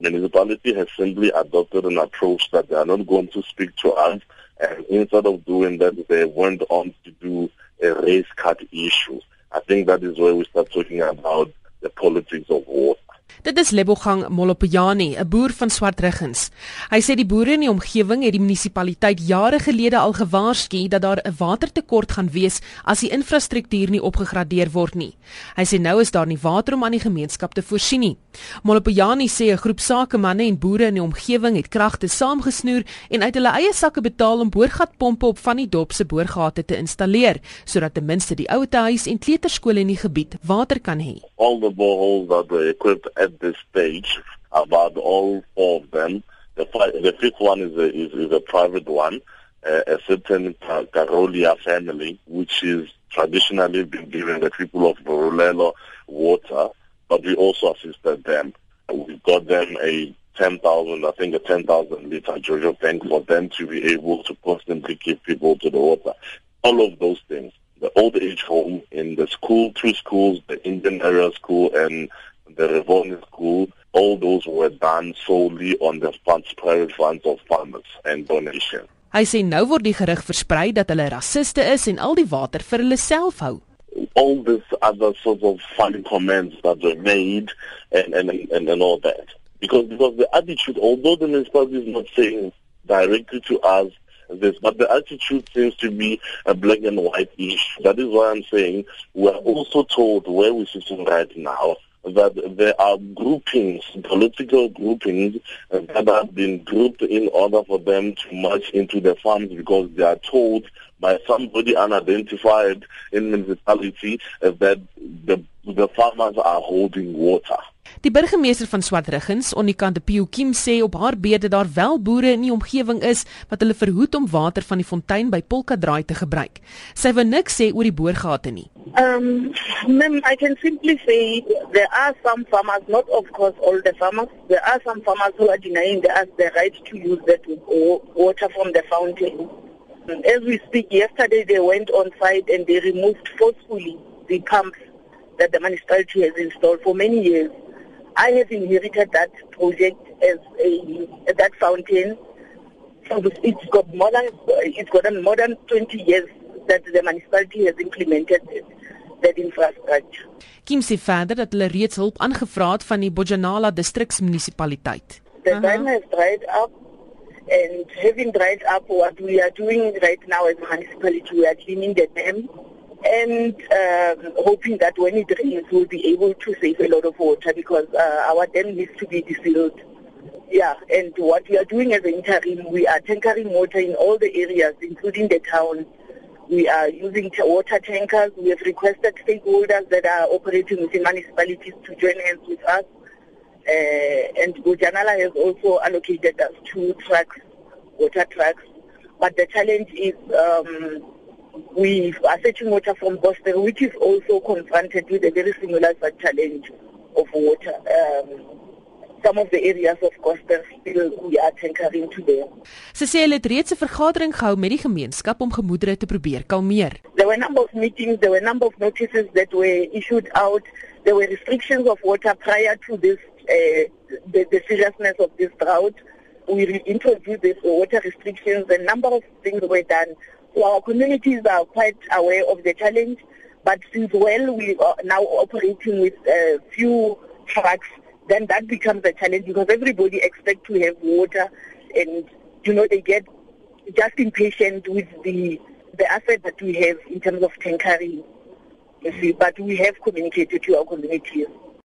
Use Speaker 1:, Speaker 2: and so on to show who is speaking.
Speaker 1: municipality has simply adopted an approach that they are not going to speak to us, and instead of doing that, they went on to do a race cut issue. I think that is where we start talking about the politics of water.
Speaker 2: Dit is Lebogang Molopojani, 'n boer van Swartruggens. Hy sê die boere in die omgewing het die munisipaliteit jare gelede al gewaarsku dat daar 'n watertekort gaan wees as die infrastruktuur nie opgegradeer word nie. Hy sê nou is daar nie water om aan die gemeenskap te voorsien nie. Molopojani sê 'n groep sakemanne en boere in die omgewing het kragte saamgesnoer en uit hulle eie sakke betaal om boorgatpompe op van die dorp se boorgate te installeer sodat ten minste die ouetehuis en kleuterskole in die gebied water kan hê.
Speaker 1: All the boreholes that were equipped this stage, about all four of them. The, the fifth one is a, is, is a private one, uh, a certain Carolia family, which is traditionally been giving the people of Borolelo water, but we also assisted them. We got them a 10,000, I think a 10,000 liter Jojo tank for them to be able to constantly keep people to the water. All of those things. The old age home in the school, two schools, the Indian area school and the Revon School, all those were done solely on the funds, private funds of farmers and donations.
Speaker 2: Hy sê nou word die gerug versprei dat hulle rassiste is en al die water vir hulle self hou.
Speaker 1: All this other sorts of funny comments that were made and and and, and all that. Because because the attitude, although the municipality is not saying directly to us this, but the attitude seems to be a black and white issue. That is why I'm saying we're also told where we're sitting right now that there are groupings, political groupings that have been grouped in order for them to march into the farms because they are told by somebody unidentified in municipality that the the farmers are holding water.
Speaker 2: Die burgemeester van Swartruggens, Onikante Piokim sê op haar beede daar wel boere in die omgewing is wat hulle verhoed om water van die fontein by Polkadraai te gebruik. Sy wil niks sê oor die boorgate nie.
Speaker 3: Um, ma'am, I can simply say there are some farmers, not of course all the farmers, there are some farmers who are denying us the right to use that water from the fountain. As we speak, yesterday they went on site and they removed forcefully the pumps that the municipality has installed for many years. I have inherited that project as a that fountain. It's got more than it's got more than 20 years that the municipality has implemented that infrastructure.
Speaker 2: Kim sê verder dat hulle reeds hulp aangevra het van die Bojanala distriksmunisipaliteit.
Speaker 3: The uh -huh. dam has dried up and having dried up what we are doing right now as a municipality we are cleaning the dam and um, hoping that when it rains, we'll be able to save a lot of water because uh, our dam needs to be defilled. Yeah, and what we are doing as an interim, we are tankering water in all the areas, including the town. We are using water tankers. We have requested stakeholders that are operating within municipalities to join hands with us. Uh, and Bojanala has also allocated us two trucks, water trucks. But the challenge is um, we are fetching water from Koster, which is also confronted with a very similar challenge of water. Um, some of the areas of Koster still we are tankering to them.
Speaker 2: Sy sê hulle het reeds 'n vergadering gehou met die gemeenskap om gemoedere te probeer kalmeer.
Speaker 3: There were a number of meetings, there were a number of notices that were issued out. There were restrictions of water prior to this uh, the, the seriousness of this drought. We introduced these water restrictions. A number of things were done So our communities are quite aware of the challenge, but since well we are now operating with a few trucks, then that becomes a challenge because everybody expects to have water and you know they get just impatient with the the asset that we have in terms of tankering. You see, but we have communicated to our communities